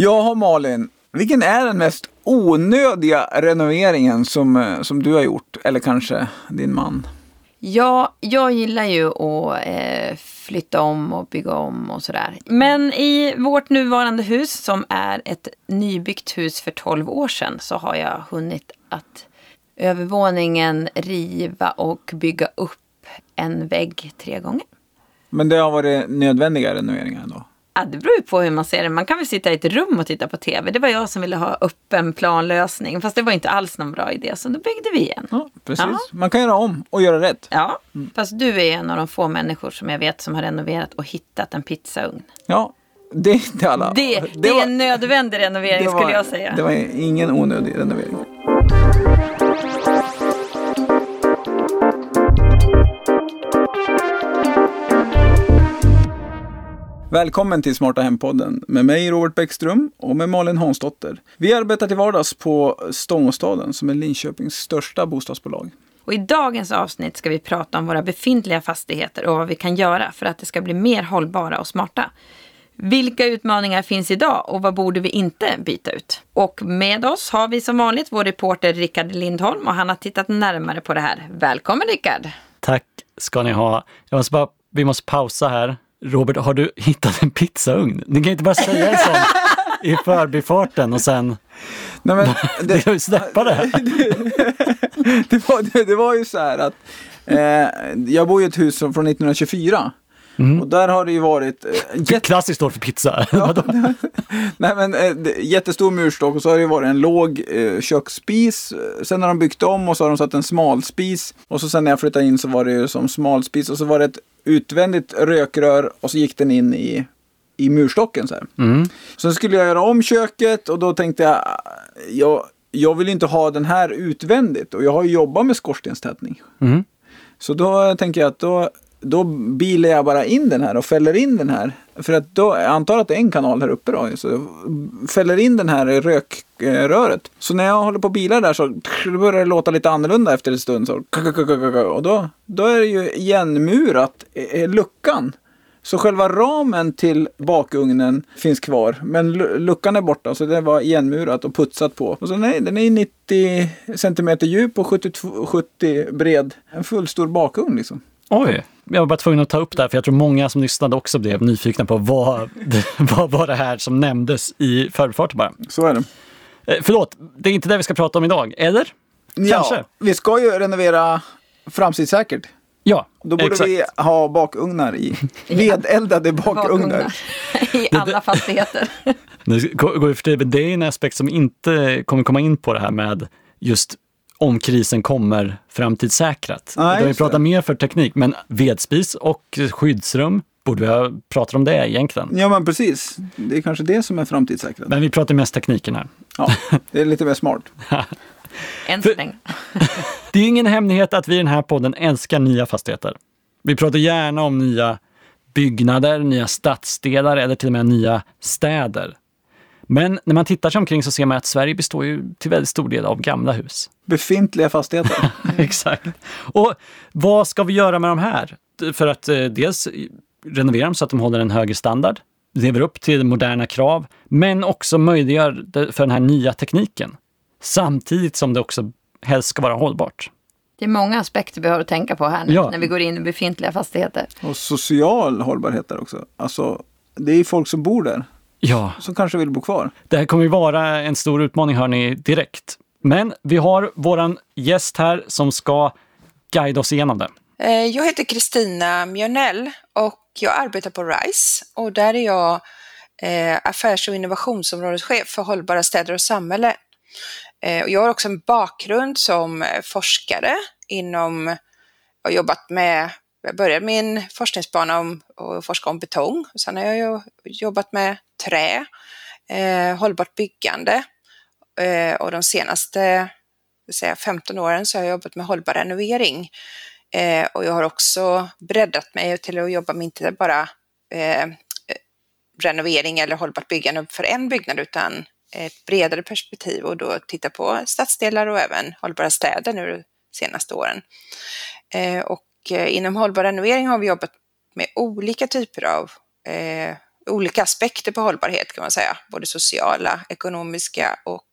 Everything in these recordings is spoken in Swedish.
Jaha Malin, vilken är den mest onödiga renoveringen som, eh, som du har gjort? Eller kanske din man? Ja, jag gillar ju att eh, flytta om och bygga om och sådär. Men i vårt nuvarande hus som är ett nybyggt hus för 12 år sedan så har jag hunnit att övervåningen riva och bygga upp en vägg tre gånger. Men det har varit nödvändiga renoveringar ändå? Ja, det beror ju på hur man ser det. Man kan väl sitta i ett rum och titta på tv. Det var jag som ville ha öppen planlösning. Fast det var inte alls någon bra idé. Så då byggde vi igen. Ja, precis. Ja. Man kan göra om och göra rätt. Ja, mm. fast du är en av de få människor som jag vet som har renoverat och hittat en pizzaugn. Ja, det är inte alla. Det, det, det var, är en nödvändig renovering var, skulle jag säga. Det var ingen onödig renovering. Välkommen till Smarta Hem-podden med mig Robert Bäckström och med Malin Hansdotter. Vi arbetar till vardags på Stångåstaden som är Linköpings största bostadsbolag. Och I dagens avsnitt ska vi prata om våra befintliga fastigheter och vad vi kan göra för att det ska bli mer hållbara och smarta. Vilka utmaningar finns idag och vad borde vi inte byta ut? Och med oss har vi som vanligt vår reporter Rickard Lindholm och han har tittat närmare på det här. Välkommen Rickard! Tack ska ni ha. Jag måste bara, vi måste pausa här Robert, har du hittat en pizzaugn? Ni kan inte bara säga en sån i förbifarten och sen Nej, men, det, släppa det. det, var, det, det var ju så här att eh, jag bor i ett hus från 1924. Mm. Och där har det ju varit... Eh, jätt... Klassiskt år för pizza. Ja, nej men eh, jättestor murstock och så har det ju varit en låg eh, köksspis. Sen har de byggt om och så har de satt en smalspis. Och så sen när jag flyttade in så var det ju som smalspis och så var det ett utvändigt rökrör och så gick den in i, i murstocken. Så här. Mm. Sen skulle jag göra om köket och då tänkte jag, jag, jag vill inte ha den här utvändigt och jag har ju jobbat med skorstenstätning. Mm. Så då tänker jag att då, då bilar jag bara in den här och fäller in den här. För att då, jag antar att det är en kanal här uppe då. Så fäller in den här i rökröret. Så när jag håller på och bilar där så börjar det låta lite annorlunda efter en stund. Så, och då, då är det ju igenmurat, luckan. Så själva ramen till bakugnen finns kvar. Men luckan är borta så det var igenmurat och putsat på. Och så nej, den är 90 cm djup och 70, 70 bred. En fullstor bakugn liksom. Oj! Jag var bara tvungen att ta upp det här för jag tror många som lyssnade också blev nyfikna på vad, vad var det här som nämndes i förbifarten bara. Så är det. Eh, förlåt, det är inte det vi ska prata om idag, eller? Kanske? Ja, vi ska ju renovera framtidssäkert. Ja, Då borde exakt. vi ha bakugnar i. Vedeldade bakugnar. I alla fastigheter. det är en aspekt som inte kommer komma in på det här med just om krisen kommer framtidssäkrat. Nej, vi pratar mer för teknik, men vedspis och skyddsrum, borde vi ha pratat om det egentligen? Ja, men precis. Det är kanske det som är framtidssäkrat. Men vi pratar mest tekniken här. Ja, det är lite mer smart. Än så länge. det är ingen hemlighet att vi i den här podden älskar nya fastigheter. Vi pratar gärna om nya byggnader, nya stadsdelar eller till och med nya städer. Men när man tittar sig omkring så ser man att Sverige består ju till väldigt stor del av gamla hus. Befintliga fastigheter. Exakt. Och vad ska vi göra med de här? För att eh, dels renovera dem så att de håller en högre standard, lever upp till moderna krav, men också möjliggör för den här nya tekniken. Samtidigt som det också helst ska vara hållbart. Det är många aspekter vi har att tänka på här nu, ja. när vi går in i befintliga fastigheter. Och social hållbarhet där också. Alltså, det är folk som bor där ja. som kanske vill bo kvar. Det här kommer ju vara en stor utmaning hör ni direkt. Men vi har våran gäst här som ska guida oss igenom det. Eh, jag heter Kristina Mjörnell och jag arbetar på RISE och där är jag eh, affärs och innovationsområdeschef för hållbara städer och samhälle. Eh, jag har också en bakgrund som forskare inom, jag har jobbat med jag började min forskningsbana om att forska om betong. Sen har jag jobbat med trä, eh, hållbart byggande eh, och de senaste säga, 15 åren så har jag jobbat med hållbar renovering. Eh, och jag har också breddat mig till att jobba med inte bara eh, renovering eller hållbart byggande för en byggnad utan ett bredare perspektiv och då titta på stadsdelar och även hållbara städer nu de senaste åren. Eh, och eh, inom hållbar renovering har vi jobbat med olika typer av eh, olika aspekter på hållbarhet kan man säga. Både sociala, ekonomiska och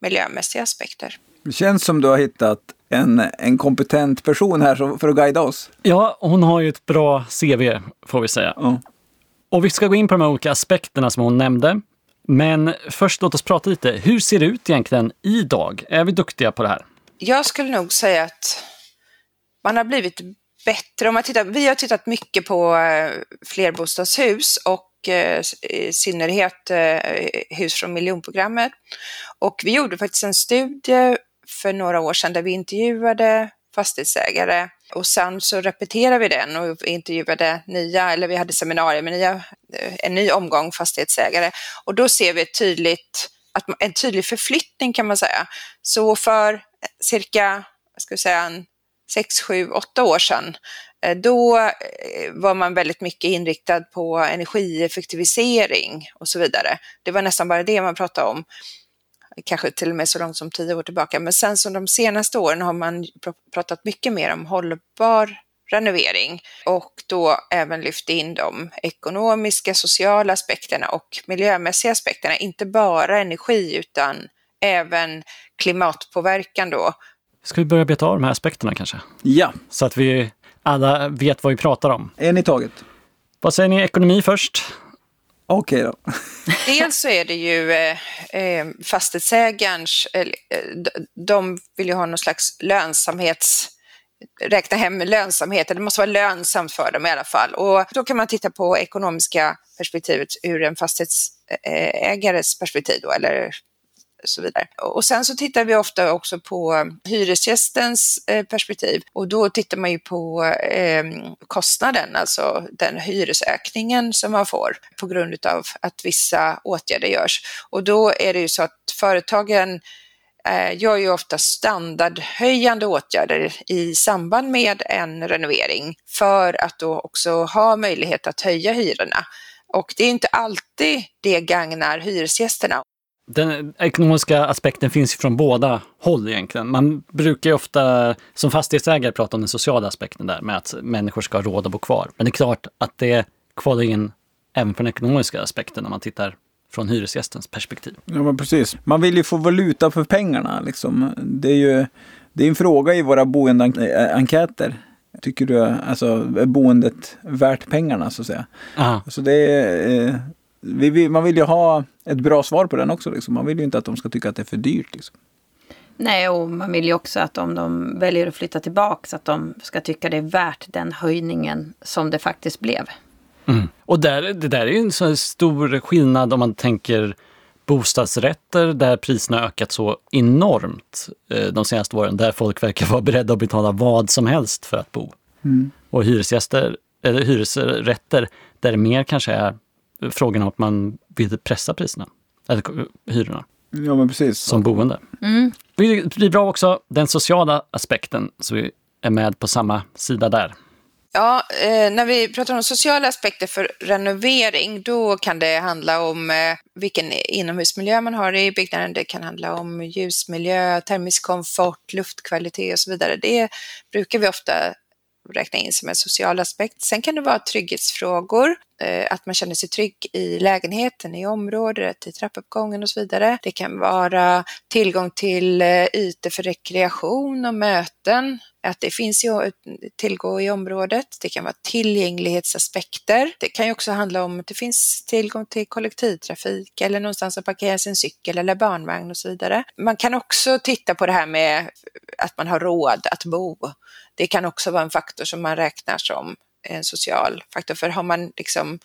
miljömässiga aspekter. Det känns som du har hittat en, en kompetent person här för att guida oss. Ja, hon har ju ett bra CV får vi säga. Ja. Och vi ska gå in på de här olika aspekterna som hon nämnde. Men först låt oss prata lite. Hur ser det ut egentligen idag? Är vi duktiga på det här? Jag skulle nog säga att man har blivit bättre. Om man tittar, vi har tittat mycket på eh, flerbostadshus och Eh, i synnerhet eh, hus från miljonprogrammet. Och vi gjorde faktiskt en studie för några år sedan där vi intervjuade fastighetsägare och sen så repeterade vi den och intervjuade nya, eller vi hade seminarier med nya, eh, en ny omgång fastighetsägare och då ser vi ett tydligt, en tydlig förflyttning kan man säga. Så för cirka, ska vi säga, en 6, 7, 8 år sedan, då eh, var man väldigt mycket inriktad på energieffektivisering och så vidare. Det var nästan bara det man pratade om, kanske till och med så långt som 10 år tillbaka. Men sen så de senaste åren har man pratat mycket mer om hållbar renovering och då även lyft in de ekonomiska, sociala aspekterna och miljömässiga aspekterna, inte bara energi utan även klimatpåverkan då Ska vi börja beta av de här aspekterna kanske? Ja. Så att vi alla vet vad vi pratar om. En i taget. Vad säger ni ekonomi först? Okej okay då. Dels så är det ju eh, eh fastighetsägarens, eh, de vill ju ha någon slags lönsamhets räkna hem lönsamhet, det måste vara lönsamt för dem i alla fall. Och då kan man titta på ekonomiska perspektivet ur en fastighetsägares perspektiv då, eller så vidare. Och sen så tittar vi ofta också på hyresgästens eh, perspektiv och då tittar man ju på eh, kostnaden, alltså den hyresökningen som man får på grund av att vissa åtgärder görs. Och då är det ju så att företagen eh, gör ju ofta standardhöjande åtgärder i samband med en renovering för att då också ha möjlighet att höja hyrorna. Och det är inte alltid det gagnar hyresgästerna. Den ekonomiska aspekten finns från båda håll egentligen. Man brukar ju ofta som fastighetsägare prata om den sociala aspekten där med att människor ska ha råd att bo kvar. Men det är klart att det kvalar in även på den ekonomiska aspekten när man tittar från hyresgästens perspektiv. Ja, men precis. Man vill ju få valuta för pengarna. Liksom. Det är ju det är en fråga i våra boendeenkäter. Tycker du alltså, är boendet värt pengarna så att säga? Aha. Så det är, eh, vi, man vill ju ha ett bra svar på den också. Liksom. Man vill ju inte att de ska tycka att det är för dyrt. Liksom. Nej, och man vill ju också att om de väljer att flytta tillbaka att de ska tycka det är värt den höjningen som det faktiskt blev. Mm. Och där, det där är ju en så stor skillnad om man tänker bostadsrätter där priserna ökat så enormt eh, de senaste åren, där folk verkar vara beredda att betala vad som helst för att bo. Mm. Och hyresgäster, eller hyresrätter där det mer kanske är frågan om att man vill pressa priserna, eller hyrorna. Ja, men precis. Som boende. Mm. Det blir bra också den sociala aspekten, så vi är med på samma sida där. Ja, eh, när vi pratar om sociala aspekter för renovering, då kan det handla om eh, vilken inomhusmiljö man har i byggnaden. Det kan handla om ljusmiljö, termisk komfort, luftkvalitet och så vidare. Det brukar vi ofta räkna in som en social aspekt. Sen kan det vara trygghetsfrågor, Eh, att man känner sig trygg i lägenheten, i området, i trappuppgången och så vidare. Det kan vara tillgång till eh, ytor för rekreation och möten, att det finns eh, tillgå i området. Det kan vara tillgänglighetsaspekter. Det kan ju också handla om att det finns tillgång till kollektivtrafik eller någonstans att parkera sin cykel eller barnvagn och så vidare. Man kan också titta på det här med att man har råd att bo. Det kan också vara en faktor som man räknar som en social faktor. För har man liksom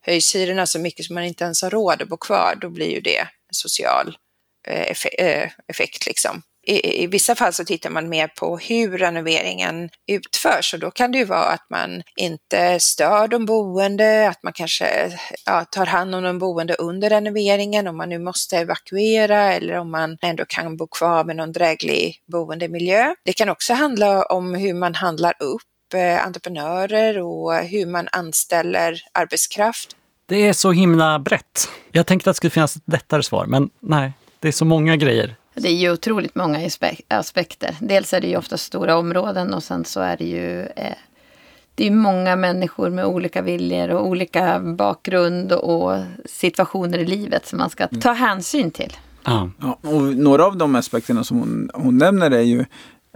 höjs hyrorna så mycket som man inte ens har råd att bo kvar, då blir ju det en social eh, eh, effekt. Liksom i, i, vissa fall så tittar man mer på hur renoveringen utförs och då kan det ju vara att man inte stör de boende, att man kanske ja, tar hand om de boende under renoveringen om man nu måste evakuera eller om man ändå kan bo kvar med någon dräglig boendemiljö. Det kan också handla om hur man handlar upp eh, entreprenörer och hur man anställer arbetskraft. Det är så himla brett. Jag tänkte att det skulle finnas ett lättare svar, men nej, det är så många grejer. Det är ju otroligt många aspekter. Dels är det ju ofta stora områden och sen så är det ju eh, det är många människor med olika viljor och olika bakgrund och situationer i livet som man ska ta hänsyn till. Ja. Ja, och några av de aspekterna som hon, hon nämner är ju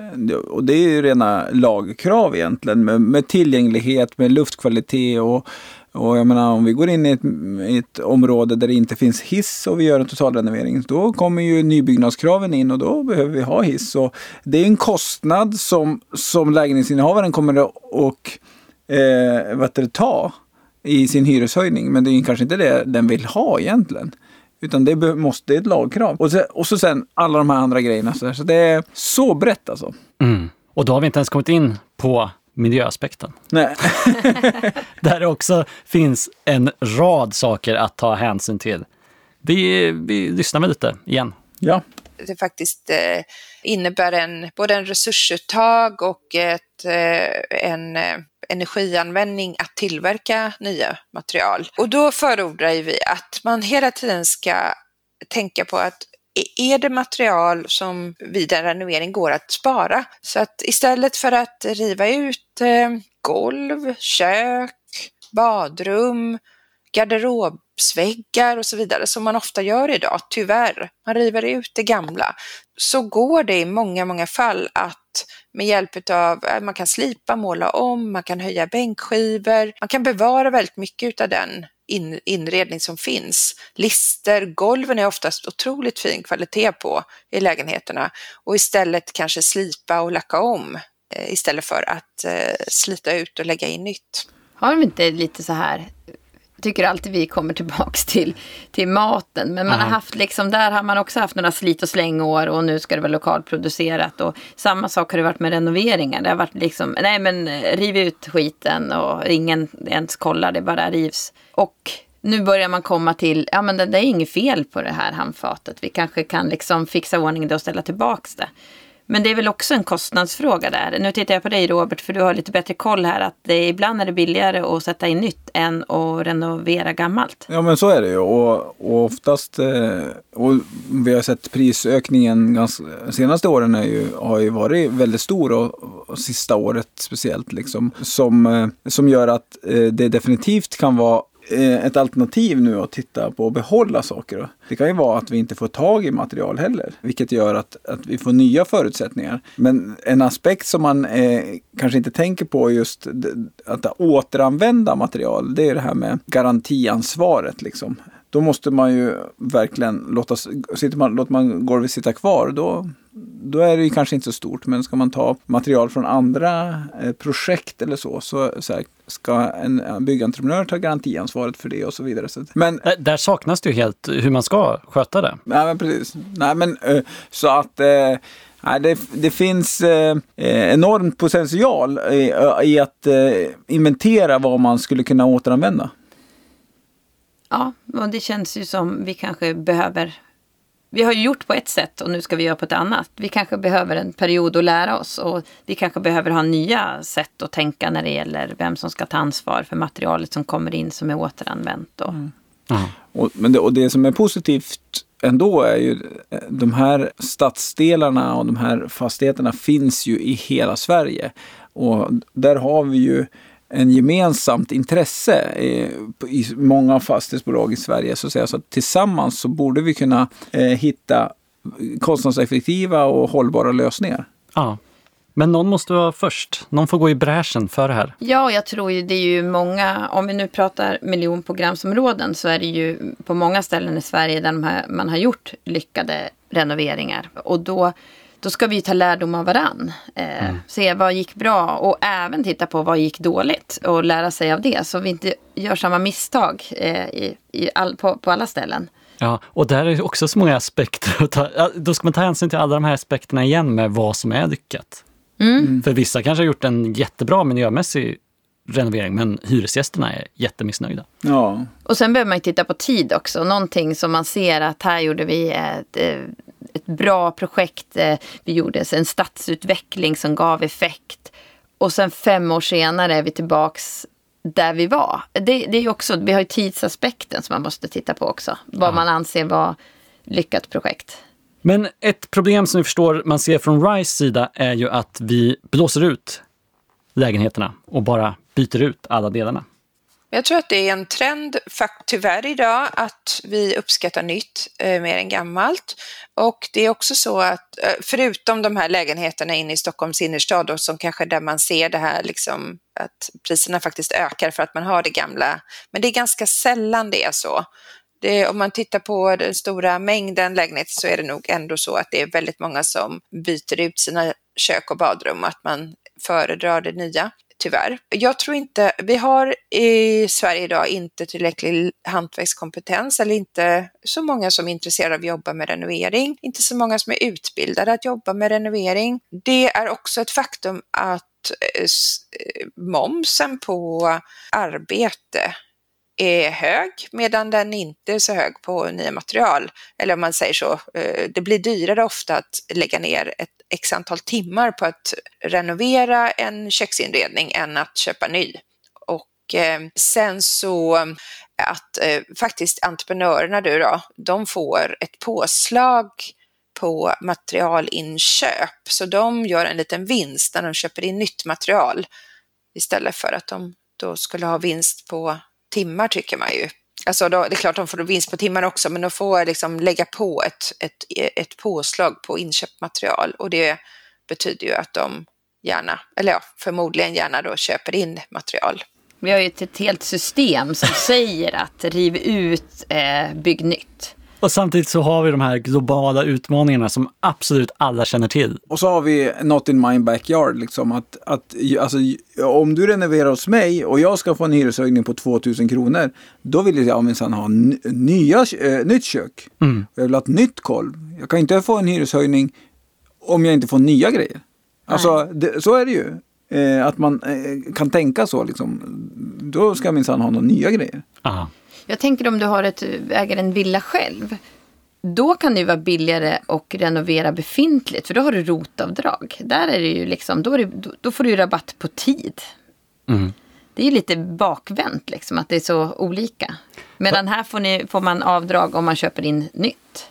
Eh, och det är ju rena lagkrav egentligen med, med tillgänglighet, med luftkvalitet och, och jag menar om vi går in i ett, i ett område där det inte finns hiss och vi gör en totalrenovering, då kommer ju nybyggnadskraven in och då behöver vi ha hiss. Och det är en kostnad som, som lägenhetsinnehavaren kommer att och, eh, vad det, ta i sin hyreshöjning, men det är kanske inte det den vill ha egentligen. Utan det måste det är ett lagkrav. Och så, och så sen alla de här andra grejerna. Så, där. så det är så brett alltså. Mm. Och då har vi inte ens kommit in på miljöaspekten. Nej. Där det också finns en rad saker att ta hänsyn till. Vi, vi lyssnar väl lite igen. Ja. det faktiskt eh, innebär en, både en resursuttag och ett, eh, en eh, energianvändning att tillverka nya material. Och då förordrar vi att man hela tiden ska tänka på att är det material som vid en renovering går att spara? Så att istället för att riva ut eh, golv, kök, badrum, garderobsväggar och så vidare som man ofta gör idag, tyvärr. Man river ut det gamla. Så går det i många, många fall att med hjälp av, eh, man kan slipa, måla om, man kan höja bänkskivor, man kan bevara väldigt mycket av den in, inredning som finns. Lister, golven är oftast otroligt fin kvalitet på i lägenheterna och istället kanske slipa och lacka om eh, istället för att eh, slita ut och lägga in nytt. Har de inte lite så här, tycker alltid vi kommer tillbaks till, till maten. Men man Ja. har haft liksom, där har man också haft några slit och slängår och nu ska det vara lokalproducerat. Och samma sak har det varit med renoveringar. Det har varit liksom, nej men eh, riv ut skiten och ingen ens kollar, det bara rivs. Och nu börjar man komma till, ja men det, det är inget fel på det här handfatet. Vi kanske kan liksom fixa ordning det och ställa tillbaks det. Men det är väl också en kostnadsfråga där. Nu tittar jag på dig Robert, för du har lite bättre koll här. Att det, ibland är det billigare att sätta in nytt än att renovera gammalt. ja, men så är det ju. Och, och oftast, eh, och vi har sett prisökningen ganska, de senaste åren är ju, har ju varit väldigt stor och, och sista året speciellt. Liksom, som, eh, som gör att eh, det definitivt kan vara Eh, ett alternativ nu att titta på och behålla saker. Det kan ju vara att vi inte får tag i material heller, vilket gör att, att vi får nya förutsättningar. Men en aspekt som man eh, kanske inte tänker på just att återanvända material, det är det här med garantiansvaret. Liksom. Då måste man ju verkligen låta, sitter man, låter man golvet sitta kvar, då, då är det ju kanske inte så stort. Men ska man ta material från andra eh, projekt eller så, så, så här, ska en, en byggentreprenör ta garantiansvaret för det och så vidare. Så, men Där, där saknas det ju helt hur man ska sköta det. Nej, men precis. Nej, men eh, så att eh, nej, det, det finns eh, eh, enorm potential i, i att eh, inventera vad man skulle kunna återanvända. Ja, och det känns ju som vi kanske behöver... Vi har ju gjort på ett sätt och nu ska vi göra på ett annat. Vi kanske behöver en period att lära oss och vi kanske behöver ha nya sätt att tänka när det gäller vem som ska ta ansvar för materialet som kommer in som är återanvänt. Och, Ja. Och, men det, och det som är positivt ändå är ju eh, de här stadsdelarna och de här fastigheterna finns ju i hela Sverige. Och där har vi ju en gemensamt intresse i, många fastighetsbolag i Sverige. Så att, säga. så att tillsammans så borde vi kunna eh, hitta kostnadseffektiva och hållbara lösningar. Ja. Men någon måste vara först. Någon får gå i bräschen för det här. Ja, jag tror ju det är ju många, om vi nu pratar miljonprogramsområden så är det ju på många ställen i Sverige där man har gjort lyckade renoveringar. Och då, då ska vi ju ta lärdom av varann. Eh, Se vad gick bra och även titta på vad gick dåligt och lära sig av det. Så vi inte gör samma misstag eh, i, i all, på, på alla ställen. Ja, och där är också så många aspekter att ta. Då ska man ta hänsyn till alla de här aspekterna igen med vad som är lyckat. För vissa kanske har gjort en jättebra miljömässig renovering, men hyresgästerna är jättemissnöjda. Ja, Och sen behöver man ju titta på tid också. Någonting som man ser att här gjorde vi ett, eh, ett bra projekt. eh, Vi gjorde en stadsutveckling som gav effekt. Och sen fem år senare är vi tillbaks där vi var. Det, det är också, vi har ju tidsaspekten som man måste titta på också. Vad man anser vara lyckat projekt. Men ett problem som vi förstår man ser från RISE sida är ju att vi blåser ut lägenheterna och bara byter ut alla delarna. Jag tror att det är en trend, tyvärr idag, att vi uppskattar nytt eh, mer än gammalt. Och det är också så att, eh, förutom de här lägenheterna inne i Stockholms innerstad, då, som kanske där man ser det här liksom, att priserna faktiskt ökar för att man har det gamla. Men det är ganska sällan det är så. Det, om man tittar på den stora mängden lägenheter så är det nog ändå så att det är väldigt många som byter ut sina kök och badrum att man föredrar det nya tyvärr. Jag tror inte, vi har i Sverige idag inte tillräcklig hantverkskompetens eller inte så många som är intresserade av att jobba med renovering, inte så många som är utbildade att jobba med renovering. Det är också ett faktum att eh, eh, momsen på arbete är hög medan den inte är så hög på nya material. Eller om man säger så, eh, det blir dyrare ofta att lägga ner ett x antal timmar på att renovera en köksinredning än att köpa ny. Och eh, sen så eh, att faktiskt entreprenörerna du då, de får ett påslag på materialinköp. Så de gör en liten vinst när de köper in nytt material istället för att de då skulle ha vinst på timmar tycker man ju. Alltså då, det är klart de får vinst på timmar också, men de får liksom lägga på ett, ett, ett påslag på inköpt material och det betyder ju att de gärna, eller ja, förmodligen gärna då köper in material. Vi har ju ett helt system som säger att riv ut, eh, bygg nytt. Och samtidigt så har vi de här globala utmaningarna som absolut alla känner till. Och så har vi Not in my backyard, liksom att, att alltså, om du renoverar hos mig och jag ska få en hyreshöjning på 2000 kronor, då vill jag minsann ha nya, äh, nytt kök. Mm. Jag vill ha ett nytt kolv. Jag kan inte få en hyreshöjning om jag inte får nya grejer. Alltså, det, så är det ju. Eh, att man eh, kan tänka så liksom. Då ska jag minsann ha några nya grejer. Aha. Jag tänker om du har ett, äger en villa själv. Då kan det ju vara billigare att renovera befintligt för då har du rotavdrag. Där är det ju liksom, då, det, då får du ju rabatt på tid. Mm. Det är ju lite bakvänt liksom att det är så olika. Medan här får, ni, får man avdrag om man köper in nytt.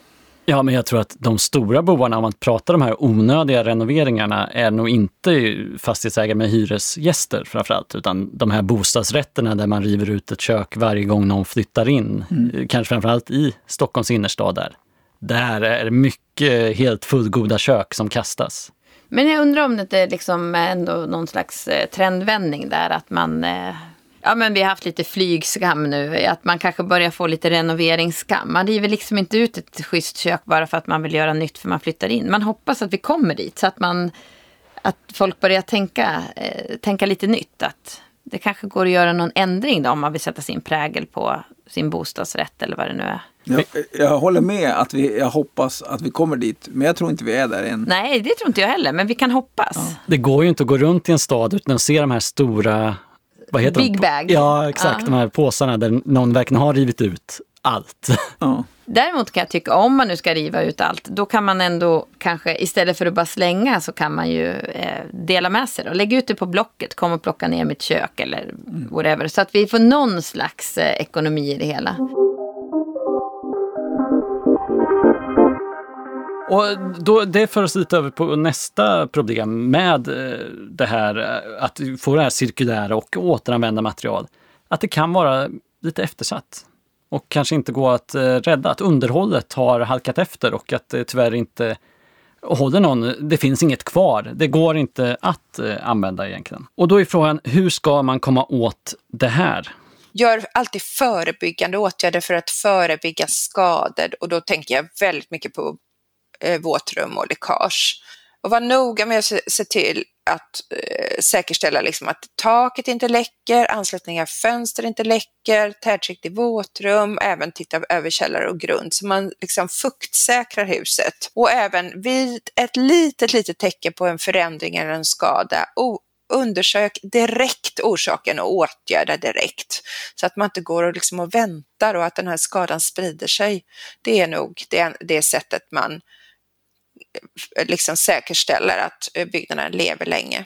Ja, men jag tror att de stora bovarna, om man pratar de här onödiga renoveringarna, är nog inte fastighetsägare med hyresgäster framförallt, utan de här bostadsrätterna där man river ut ett kök varje gång någon flyttar in. Mm. Kanske framförallt i Stockholms innerstad där. Där är det mycket helt fullgoda kök som kastas. Men jag undrar om det inte liksom är ändå någon slags eh, trendvändning där, att man eh, Ja men vi har haft lite flygskam nu, att man kanske börjar få lite renoveringsskam. Man river liksom inte ut ett schysst kök bara för att man vill göra nytt för man flyttar in. Man hoppas att vi kommer dit så att man att folk börjar tänka, eh, tänka lite nytt. Att det kanske går att göra någon ändring då om man vill sätta sin prägel på sin bostadsrätt eller vad det nu är. Jag, jag håller med att vi, jag hoppas att vi kommer dit, men jag tror inte vi är där än. Nej, det tror inte jag heller, men vi kan hoppas. Ja. Det går ju inte att gå runt i en stad utan att se de här stora vad heter Big de? bag. Ja, exakt. Ja. De här påsarna där någon verkligen har rivit ut allt. Ja. Däremot kan jag tycka om man nu ska riva ut allt, då kan man ändå kanske istället för att bara slänga så kan man ju eh, dela med sig. Då. Lägg ut det på Blocket, kom och plocka ner mitt kök eller whatever. Så att vi får någon slags eh, ekonomi i det hela. Och då, det för oss lite över på nästa problem med eh, det här eh, att få det här cirkulära och återanvända material. Att det kan vara lite eftersatt och kanske inte gå att eh, rädda. Att underhållet har halkat efter och att det tyvärr inte håller någon. Det finns inget kvar. Det går inte att använda egentligen. Och då är frågan, hur ska man komma åt det här? Gör alltid förebyggande åtgärder för att förebygga skador och då tänker jag väldigt mycket på eh, våtrum och läckage. Och var noga med att se, till att eh, säkerställa liksom att taket inte läcker, anslutningar fönster inte läcker, tätskikt i våtrum, även titta över källare och grund så man liksom fuktsäkrar huset. Och även vid ett litet, litet tecken på en förändring eller en skada, undersök direkt orsaken och åtgärda direkt. Så att man inte går och, liksom och väntar och att den här skadan sprider sig. Det är nog det, det sättet man liksom säkerställer att eh, byggnaden lever länge.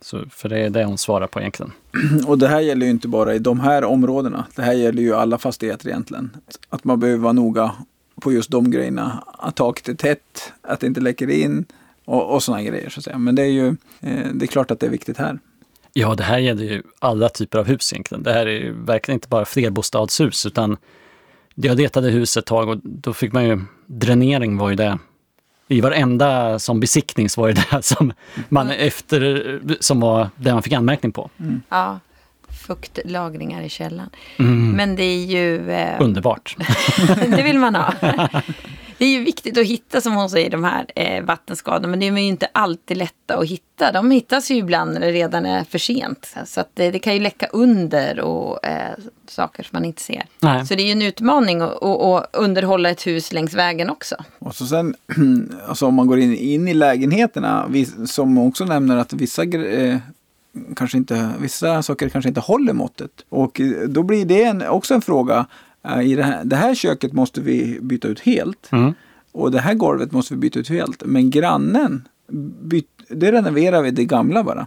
Så, för det är det hon svarar på egentligen. Och det här gäller ju inte bara i de här områdena. Det här gäller ju alla fastigheter egentligen. Att man behöver vara noga på just de grejerna. Att taket är tätt, att det inte läcker in och, och sådana grejer. Så att säga. Men det är ju eh, det är klart att det är viktigt här. Ja, det här gäller ju alla typer av hus egentligen. Det här är ju verkligen inte bara flerbostadshus utan jag letade hus ett tag och då fick man ju, dränering var ju det. I varenda som besiktnings var ju det som man efter, som var det man fick anmärkning på. Ja, fuktlagringar i källaren. Mm. Men det är ju... Eh, Underbart. det vill man ha. Det är ju viktigt att hitta, som hon säger, de här eh, vattenskadorna. Men det är ju inte alltid lätta att hitta. De hittas ju ibland när det redan är för sent. Så att det, det kan ju läcka under och eh, saker som man inte ser. Nej. Så det är ju en utmaning att, att, att underhålla ett hus längs vägen också. Och så sen, alltså om man går in, in i lägenheterna, som också nämner att vissa, eh, kanske inte, vissa saker kanske inte håller måttet. Och eh, då blir det en, också en fråga. Eh, I det, här, det här köket måste vi byta ut helt. Mm. Och det här golvet måste vi byta ut helt. Men grannen, byt, det renoverar vi det gamla bara.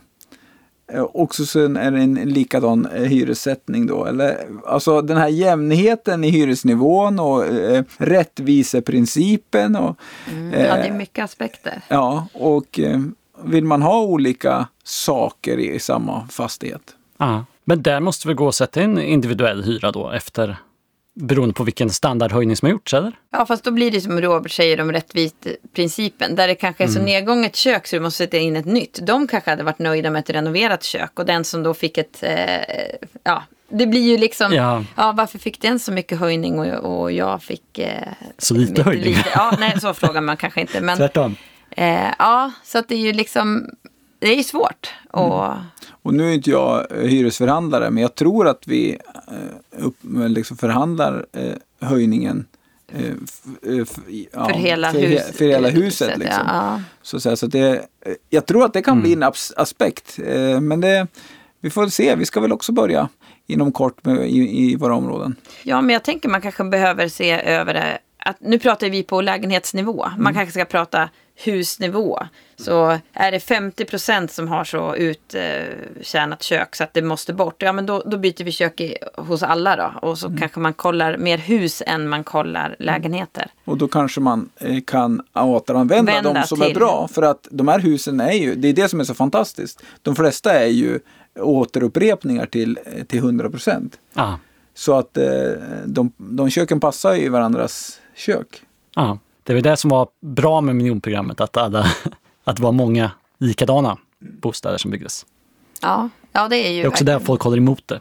Eh, Och så sen är det en likadan eh, hyressättning då. Eller, alltså den här jämnheten i hyresnivån och eh, rättviseprincipen. Och, Ja, eh, det är mycket aspekter. ja, och eh, vill man ha olika saker i samma fastighet? Ja. Men där måste vi gå och sätta in individuell hyra då efter beroende på vilken standardhöjning som har gjorts, eller? Ja, fast då blir det som Robert säger om rättvis-principen. Där det kanske är så nedgånget kök så du måste sätta in ett nytt. De kanske hade varit nöjda med ett renoverat kök. Och den som då fick ett... Eh, ja, det blir ju liksom... Ja. Ja. varför fick den så mycket höjning och, och jag fick... Eh, Så lite höjning. Ja, nej, så frågar man kanske inte. Men, Tvärtom. eh, ja, så att det är ju liksom... Det är ju svårt. Och, Och nu är inte jag eh, hyresförhandlare, men jag tror att vi eh, upp, liksom förhandlar eh, höjningen eh, eh, ja, för hela, för, hus, för hela huset. Liksom. Ja, Så, att säga, så att det, eh, jag tror att det kan bli en aspekt. Eh, men det, vi får se. Vi ska väl också börja inom kort med, i, i våra områden. Ja, men jag tänker man kanske behöver se över det. Att, nu pratar vi på lägenhetsnivå. Man kanske ska prata husnivå. Så är det 50 procent som har så uttjänat kök så att det måste bort. Ja, men då, då byter vi kök i, hos alla då. Och så kanske man kollar mer hus än man kollar lägenheter. Och då kanske man eh, kan återanvända Vända de som är till. bra. För att de här husen är ju, det är det som är så fantastiskt. De flesta är ju återupprepningar till, eh, till 100 procent. Så att eh, de, de köken passar ju i varandras kök. Ja. Det var det som var bra med miljonprogrammet, att, alla, att det var många likadana bostäder som byggdes. Ja, ja det är ju Det är också verkligen- där folk håller emot det.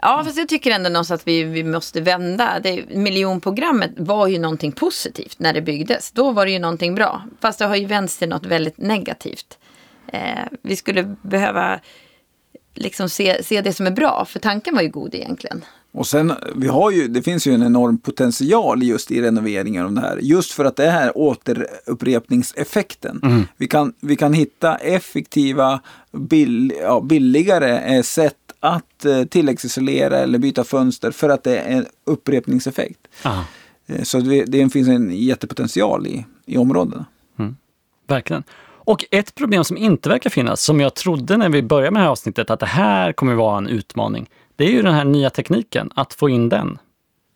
Ja, fast jag tycker ändå någonstans att vi, vi måste vända. Det, miljonprogrammet var ju någonting positivt när det byggdes. Då var det ju någonting bra. Fast det har ju vänts till något väldigt negativt. Eh, vi skulle behöva liksom se, se det som är bra, för tanken var ju god egentligen. Och sen, vi har ju, det finns ju en enorm potential just i renoveringar av det här. Just för att det här återupprepningseffekten. Vi, kan, vi kan hitta effektiva, bill, ja, billigare eh, sätt att eh, tilläggsisolera eller byta fönster för att det är en upprepningseffekt. Ja, Eh, så det, det finns en jättepotential i, i områdena. verkligen. Och ett problem som inte verkar finnas, som jag trodde när vi började med det här avsnittet, att det här kommer vara en utmaning. Det är ju den här nya tekniken, att få in den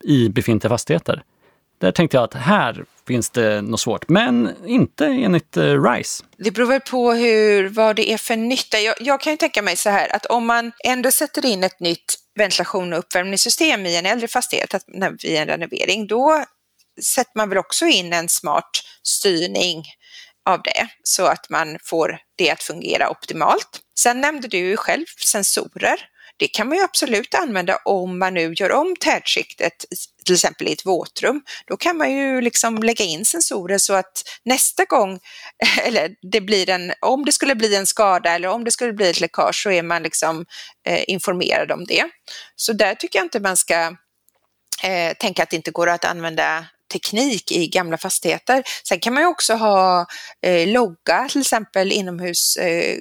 i befintliga fastigheter. Där tänkte jag att här finns det något svårt, men inte enligt eh, RISE. Det beror väl på hur, vad det är för nytta. Jag, jag kan ju tänka mig så här att om man ändå sätter in ett nytt ventilation och uppvärmningssystem i en äldre fastighet att, vid en renovering, då sätter man väl också in en smart styrning av det så att man får det att fungera optimalt. Sen nämnde du ju själv sensorer. Det kan man ju absolut använda om man nu gör om tätskiktet, till exempel i ett våtrum. Då kan man ju liksom lägga in sensorer så att nästa gång, eller det blir en, om det skulle bli en skada eller om det skulle bli ett läckage så är man liksom eh, informerad om det. Så där tycker jag inte man ska eh, tänka att det inte går att använda teknik i gamla fastigheter. Sen kan man ju också ha eh, logga, till exempel inomhus eh,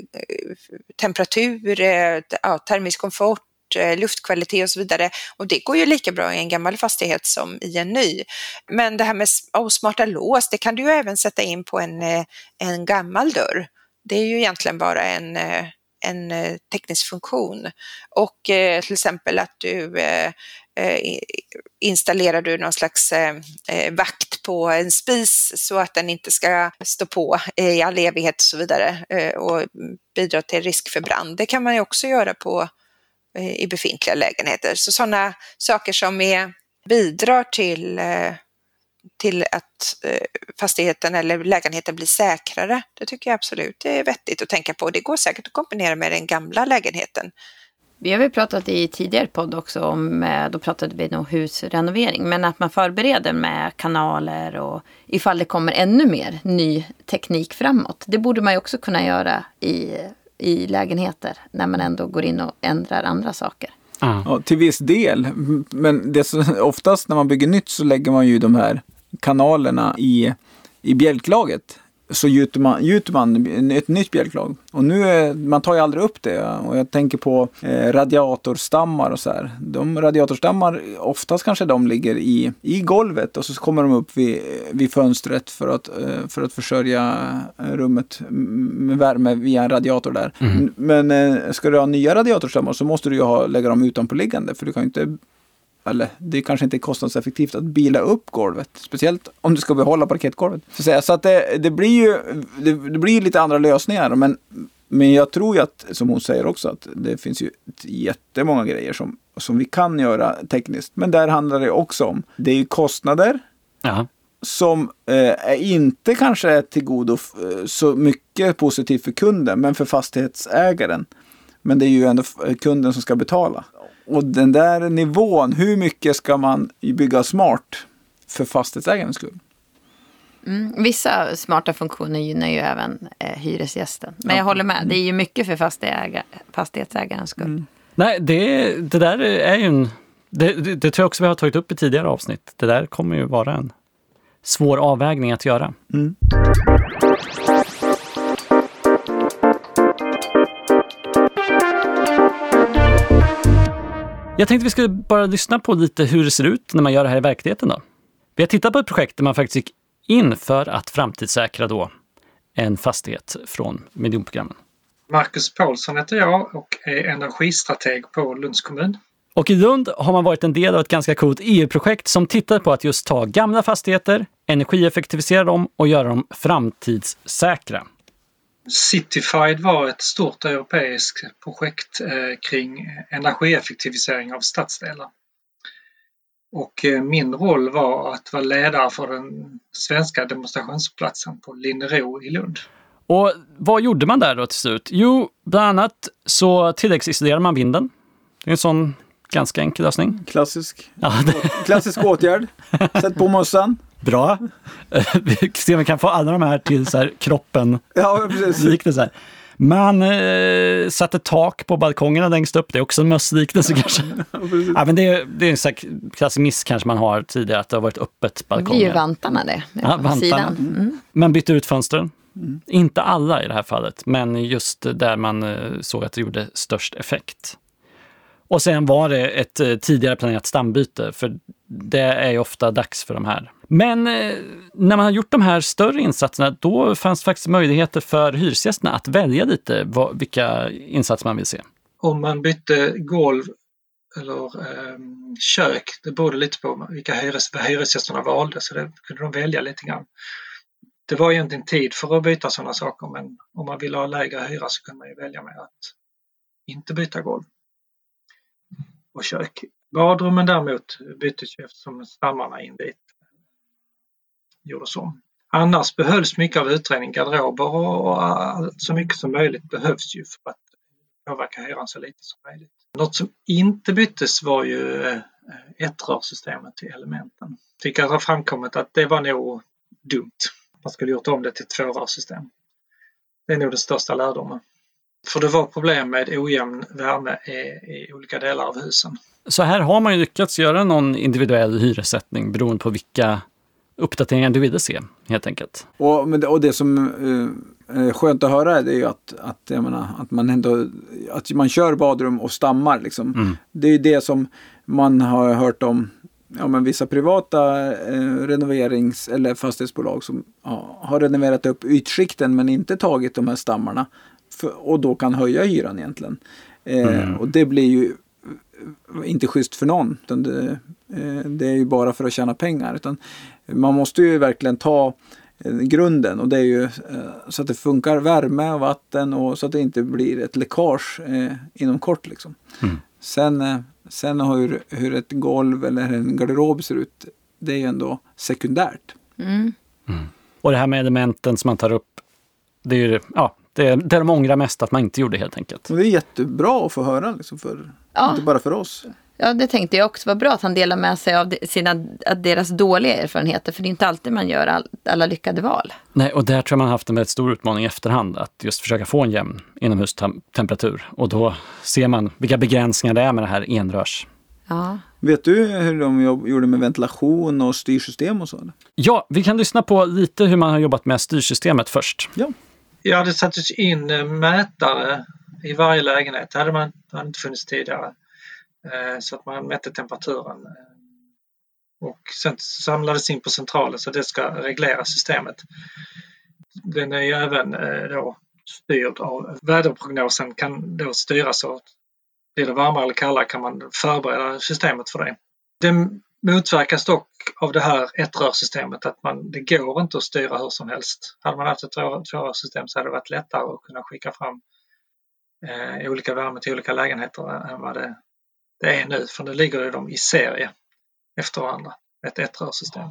temperatur, eh, ja, termisk komfort, eh, luftkvalitet och så vidare. Och det går ju lika bra i en gammal fastighet som i en ny. Men det här med oh, smarta lås, det kan du ju även sätta in på en, eh, en gammal dörr. Det är ju egentligen bara en, eh, en eh, teknisk funktion. Och eh, till exempel att du eh, eh installerar du någon slags eh, eh, vakt på en spis så att den inte ska stå på i all evighet och så vidare och bidra till risk för brand. Det kan man ju också göra på, i befintliga lägenheter. Så sådana saker som är, bidrar till till att eh, fastigheten eller lägenheten blir säkrare. Det tycker jag absolut det är vettigt att tänka på. Det går säkert att kombinera med den gamla lägenheten. Vi har väl pratat i tidigare podd också om, eh, då pratade vi om husrenovering, men att man förbereder med kanaler och ifall det kommer ännu mer ny teknik framåt. Det borde man ju också kunna göra i, i lägenheter när man ändå går in och ändrar andra saker. Ja, till viss del, men det så, oftast när man bygger nytt så lägger man ju de här kanalerna i, i bjälklaget så gjuter man, gjuter man ett nytt bjälklag. Och nu är, man tar ju aldrig upp det. Och jag tänker på eh, radiatorstammar och så här. De radiatorstammar, oftast kanske de ligger i, i golvet och så kommer de upp vid, vid fönstret för att, eh, för att försörja rummet med värme via en radiator där. Mm. Men eh, ska du ha nya radiatorstammar så måste du ju ha, lägga dem utanpå liggande för du kan ju inte eller det kanske inte är kostnadseffektivt att bila upp golvet. Speciellt om du ska behålla parkettgolvet. Så att det, det blir ju det, det, blir lite andra lösningar. Men, men jag tror ju att, som hon säger också, att det finns ju jättemånga grejer som, som vi kan göra tekniskt. Men där handlar det också om, det är ju kostnader. Aha. Som eh, inte kanske är till godo eh, så mycket positivt för kunden, men för fastighetsägaren. Men det är ju ändå kunden som ska betala. Och den där nivån, hur mycket ska man bygga smart för fastighetsägarens skull? Mm, vissa smarta funktioner gynnar ju även eh, hyresgästen. Men jag håller med, det är ju mycket för fastighetsägarens skull. Mm. Nej, det, det där är ju en... Det, det, det, tror jag också vi har tagit upp i tidigare avsnitt. Det där kommer ju vara en svår avvägning att göra. Mm. Jag tänkte vi skulle bara lyssna på lite hur det ser ut när man gör det här i verkligheten. Då. Vi har tittat på ett projekt där man faktiskt gick in för att framtidssäkra då en fastighet från miljonprogrammen. Marcus Paulsson heter jag och är energistrateg på Lunds kommun. Och i Lund har man varit en del av ett ganska coolt EU-projekt som tittar på att just ta gamla fastigheter, energieffektivisera dem och göra dem framtidssäkra. Cityfied var ett stort europeiskt projekt eh, kring energieffektivisering av stadsdelar. Och eh, min roll var att vara ledare för den svenska demonstrationsplatsen på Linnero i Lund. Och vad gjorde man där då till slut? Jo, bland annat så tilläggsisolerade man vinden. Det är en sån ganska enkel lösning. Klassisk, ja, Klassisk åtgärd. Sätt på mössan. Bra. Vi kan få alla de här till så här, kroppen. Ja, precis. Här. Man eh, satte tak på balkongerna längst upp. Det är också en mössliknelse kanske. ja, men det, är, det är en klassisk miss kanske man har tidigare, att det har varit öppet balkonger. Det är ju vantarna det, ja, vantarna. sidan. Mm. Man bytte ut fönstren. Mm. Inte alla i det här fallet, men just där man eh, såg att det gjorde störst effekt. Och sen var det ett eh, tidigare planerat stambyte, för det är ju ofta dags för de här. Men eh, när man har gjort de här större insatserna, då fanns det faktiskt möjligheter för hyresgästerna att välja lite vad, vilka insatser man vill se. Om man bytte golv eller eh, kök, det berodde lite på vilka hyres, vad hyresgästerna valde, så det kunde de välja lite grann. Det var egentligen tid för att byta sådana saker, men om man ville ha lägre hyra så kunde man ju välja med att inte byta golv och kök. Badrummen däremot byttes ju eftersom stammarna in dit gjordes om. Annars behölls mycket av utredning, garderober och så mycket som möjligt behövs ju för att påverka hyran så lite som möjligt. Något som inte byttes var ju eh, ettrörssystemet till elementen. Jag tycker att det har framkommit att det var nog dumt. Man skulle gjort om det till ett tvårörssystem. Det är nog den största lärdomen. För det var problem med ojämn värme i, i, olika delar av husen. Så här har man ju lyckats göra någon individuell hyressättning beroende på vilka uppdateringar du ville se helt enkelt. Och, men det, och det som eh, är skönt att höra är ju att, att, jag menar, att man ändå att man kör badrum och stammar. Liksom. Mm. Det är ju det som man har hört om ja, men vissa privata eh, renoverings eller fastighetsbolag som ja, har renoverat upp ytskikten men inte tagit de här stammarna för, och då kan höja hyran egentligen. Eh, Och det blir ju inte schysst för någon. Utan det, eh, det är ju bara för att tjäna pengar. Utan man måste ju verkligen ta eh, grunden och det är ju eh, så att det funkar värme och vatten och så att det inte blir ett läckage eh, inom kort. Liksom. Sen, eh, sen hur, hur ett golv eller en garderob ser ut, det är ju ändå sekundärt. Och det här med elementen som man tar upp, det är ju, ja, det är det de ångrar mest att man inte gjorde helt enkelt. Och det är jättebra att få höra, liksom, för, Ja. inte bara för oss. Ja, det tänkte jag också. var bra att han delar med sig av sina, deras dåliga erfarenheter. För det är inte alltid man gör all, alla lyckade val. Nej, och där tror jag man har haft en väldigt stor utmaning i efterhand, att just försöka få en jämn inomhustemperatur. Och då ser man vilka begränsningar det är med det här enrörs. Ja. Vet du hur de gjorde med ventilation och styrsystem och så? Ja, vi kan lyssna på lite hur man har jobbat med styrsystemet först. Ja. Ja, det sattes in eh, mätare i varje lägenhet. Det hade, man, det hade inte funnits tidigare. Eh, så att man mätte temperaturen. Eh, och sen samlades in på centralen så det ska reglera systemet. Den är ju även då styrd av väderprognosen kan då styras så att blir det varmare eller kallare kan man förbereda systemet för det. Det motverkas dock av det här ettrörssystemet att man, det går inte att styra hur som helst. Hade man haft ett två- tvårörssystem så hade det varit lättare att kunna skicka fram eh, olika värme till olika lägenheter än vad det, det är nu. För nu ligger ju de i serie efter varandra, ett ettrörssystem.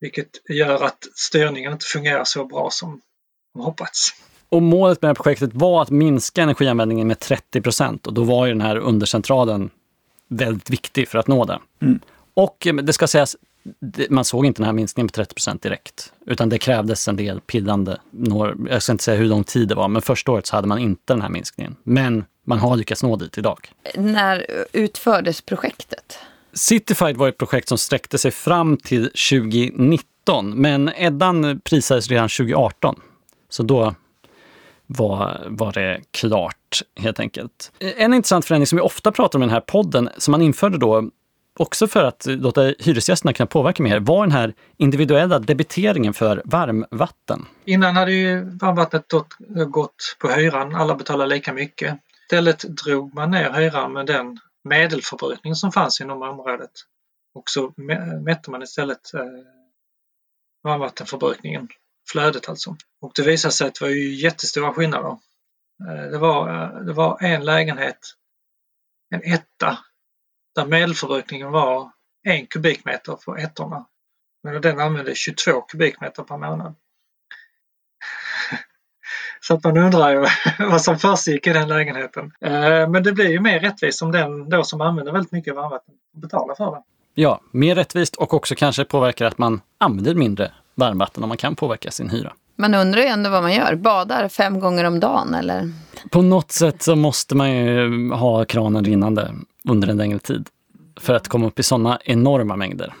Vilket gör att styrningen inte fungerar så bra som de hoppats. Och målet med det här projektet var att minska energianvändningen med 30 procent och då var ju den här undercentralen väldigt viktig för att nå det. Och eh, det ska sägas, man såg inte den här minskningen på 30 procent direkt, utan det krävdes en del pillande. Några, jag ska inte säga hur lång tid det var, men första året så hade man inte den här minskningen. Men man har lyckats nå dit idag. När utfördes projektet? Cityfied var ett projekt som sträckte sig fram till 2019, men Eddan prisades redan 2018. Så då var, var det klart, helt enkelt. En intressant förändring som vi ofta pratar om i den här podden, som man införde då, också för att låta hyresgästerna kunna påverka mer, var den här individuella debiteringen för varmvatten. Innan hade ju varmvattnet gått, på hyran, alla betalade lika mycket. Istället drog man ner hyran med den medelförbrukning som fanns inom området. Och så mätte man istället eh, varmvattenförbrukningen, flödet alltså. Och det visade sig att det var ju jättestora skillnader. Eh, det, var, eh, det var en lägenhet, en etta, där medelförbrukningen var en kubikmeter för ettorna. Men den använde 22 kubikmeter per månad. Så att man undrar ju vad som försiggick i den lägenheten. Eh, Men det blir ju mer rättvist om den då som använder väldigt mycket varmvatten betalar för det. Ja, mer rättvist och också kanske påverkar att man använder mindre varmvatten om man kan påverka sin hyra. Man undrar ju ändå vad man gör. Badar fem gånger om dagen eller? På något sätt så måste man ju ha kranen rinnande under en längre tid för att komma upp i sådana enorma mängder.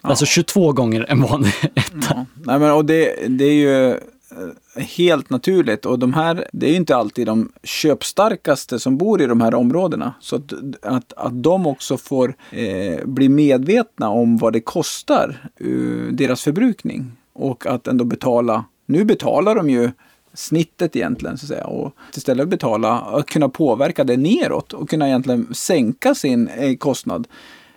Alltså 22 gånger en vanlig etta. Ja. Nej, men, och det, det är ju eh, helt naturligt och de här, det är ju inte alltid de köpstarkaste som bor i de här områdena. Så att, att, att de också får eh, bli medvetna om vad det kostar, uh, deras förbrukning. Och att ändå betala, nu betalar de ju snittet egentligen så att säga. Och istället betala, att kunna påverka det neråt och kunna egentligen sänka sin eh, kostnad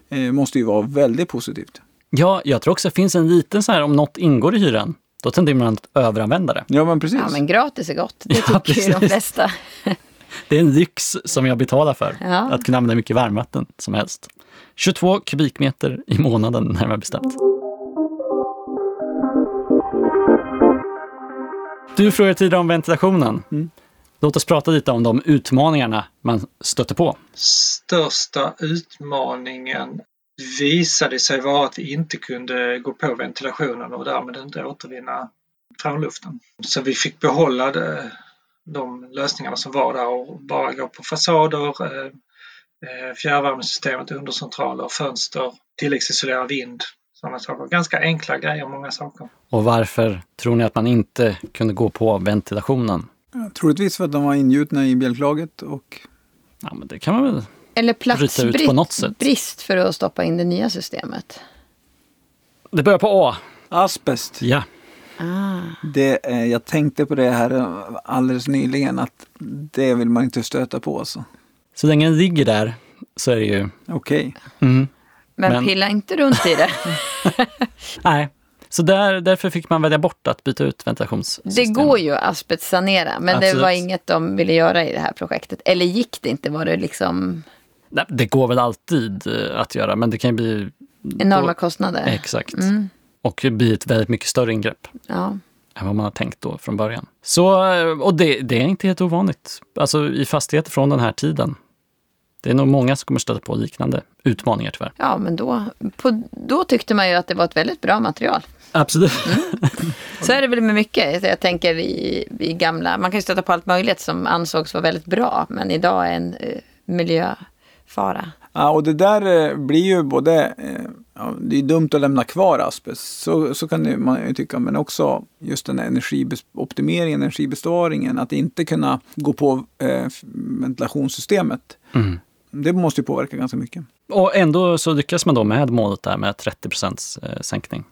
eh, måste ju vara väldigt positivt. Ja, jag tror också det finns en liten så här, om något ingår i hyran, då tenderar man att överanvända det. Ja men precis. Ja, men gratis är gott. Det Ja, tycker ju de flesta. Det är en lyx som jag betalar för, Ja. att kunna använda mycket varmvatten som helst. 22 kubikmeter i månaden närmare bestämt. Du frågade tidigare om ventilationen. Låt oss prata lite om de utmaningarna man stöter på. Största utmaningen visade sig vara att vi inte kunde gå på ventilationen och därmed inte återvinna frånluften. Så vi fick behålla det, de lösningarna som var där och bara gå på fasader, eh, eh, fjärrvärmesystemet, undercentraler, fönster, tilläggsisolera vind, sådana saker. Ganska enkla grejer, många saker. Och varför tror ni att man inte kunde gå på ventilationen? Ja, Troligtvis för att de var ingjutna i bjälklaget och Ja, men det kan man väl... Eller Bryta ut på något sätt. platsbrist brist för att stoppa in det nya systemet. Det börjar på A. asbest. Ja. Ah. Det, eh, jag tänkte på det här alldeles nyligen att det vill man inte stöta på. Alltså. Så länge den ligger där så är det ju... Okej. Mm. Men, Men- pilla inte runt i det. Nej, så där, därför fick man välja bort att byta ut Det ventilationssystemet. går ju att asbestsanera, men det Absolut. var inget de ville göra i det här projektet. Eller gick det inte? Var det liksom Nej, Det går väl alltid eh, att göra, men det kan ju bli... enorma då- kostnader? Exakt. Mm. Och bli ett väldigt mycket större ingrepp Ja. än vad man har tänkt då från början. Så, eh, och det, det är inte helt ovanligt, alltså i fastigheter från den här tiden. Det är nog många som kommer stöta på liknande utmaningar tyvärr. ja, men då, på, då tyckte man ju att det var ett väldigt bra material. Absolut. Så är det väl med mycket. Jag tänker i, i gamla, man kan ju stöta på allt möjligt som ansågs vara väldigt bra, men idag är en eh, miljöfara. Ja, och det där eh, blir ju både, eh, ja, det är dumt att lämna kvar asbest, så, så kan man ju tycka, men också just den här energioptimeringen, energibesparingen, att inte kunna gå på eh, ventilationssystemet. Mm. Det måste ju påverka ganska mycket. Och ändå så lyckas man då med målet där med 30 procents eh, sänkning.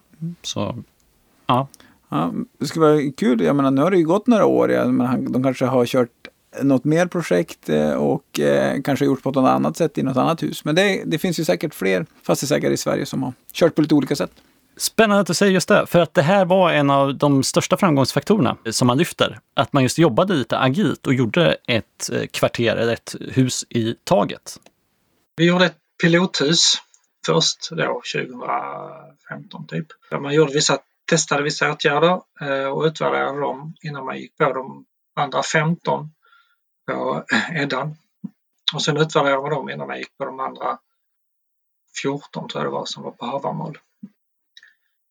Så ja, Ja, det skulle vara kul, jag menar nu har det ju gått några år, jag menar, han- de kanske har kört något mer projekt eh, och eh, kanske gjort på något annat sätt i något annat hus. Men det, det finns ju säkert fler fastighetsägare i Sverige som har kört på lite olika sätt. Spännande att du säger just det, för att det här var en av de största framgångsfaktorerna som man lyfter. Att man just jobbade lite agilt och gjorde ett eh, kvarter eller ett hus i taget. Vi gjorde ett pilothus först då 2015 typ. Där man gjorde vissa, testade vissa åtgärder eh, och utvärderade dem innan man gick på de andra 15 på eh, Eddan. Och sen utvärderade man dem innan man gick på de andra 14 tror jag det var som var på Havamål.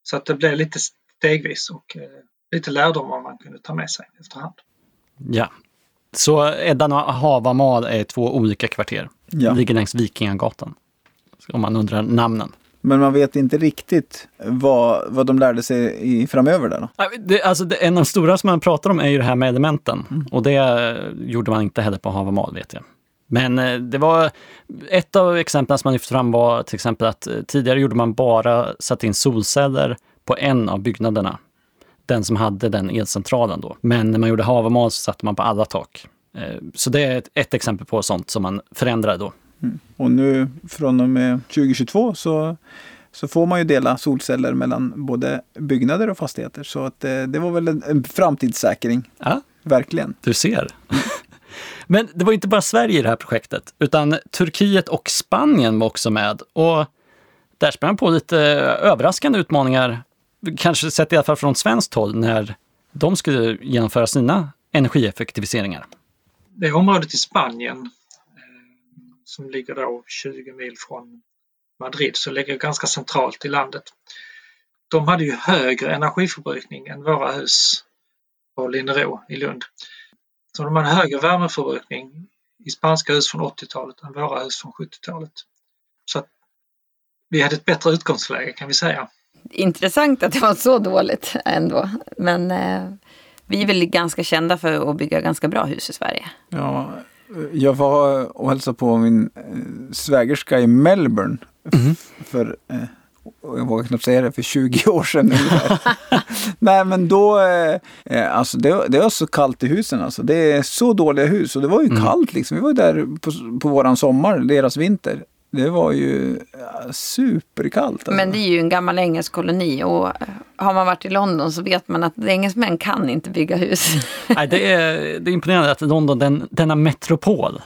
Så att det blev lite stegvis och eh, lite lärdomar man kunde ta med sig efterhand. Ja. Så Eddan och Havamal är två olika kvarter. Ja. Ligger längs Vikingagatan. Om man undrar namnen. Men man vet inte riktigt vad, vad de lärde sig i, framöver där då. Det, alltså det, en av de stora som man pratar om är ju det här med elementen. Och det eh, gjorde man inte heller på Havamal vet jag. Men eh, det var ett av exemplen som man lyfte fram var till exempel att eh, tidigare gjorde man bara satt in solceller på en av byggnaderna. Den som hade den elcentralen då. Men när man gjorde Havamal så satte man på alla tak. Eh, Så det är ett, exempel på sånt som man förändrade då. Och nu från och med 2022 så, så får man ju dela solceller mellan både byggnader och fastigheter. Så att, eh, det var väl en, en framtidssäkring, Ja, verkligen. Du ser. Men det var inte bara Sverige i det här projektet, utan Turkiet och Spanien var också med. Och där sprang på lite överraskande utmaningar, kanske sett i alla fall från svenskt håll, när de skulle genomföra sina energieffektiviseringar. Det området i Spanien eh, som ligger då 20 mil från Madrid, så ligger ganska centralt i landet. De hade ju högre energiförbrukning än våra hus på Linnero i Lund. Så de hade högre värmeförbrukning i spanska hus från 80-talet än våra hus från 70-talet. Så att vi hade ett bättre utgångsläge kan vi säga. Intressant att det var så dåligt ändå. Men eh, vi är väl ganska kända för att bygga ganska bra hus i Sverige. Ja, jag var och hälsade på min eh, svägerska i Melbourne. För, eh, jag vågar knappt säga det, för 20 år sedan. Nej men då, eh, eh, alltså det, det var så kallt i husen alltså. Det är så dåliga hus och det var ju kallt liksom. Vi var ju där på, på våran sommar, deras vinter. Det var ju ja, superkallt. Alltså. Men det är ju en gammal engelsk koloni och eh, har man varit i London så vet man att engelsmän kan inte bygga hus. Nej, det, är, det är imponerande att London, den, denna metropol,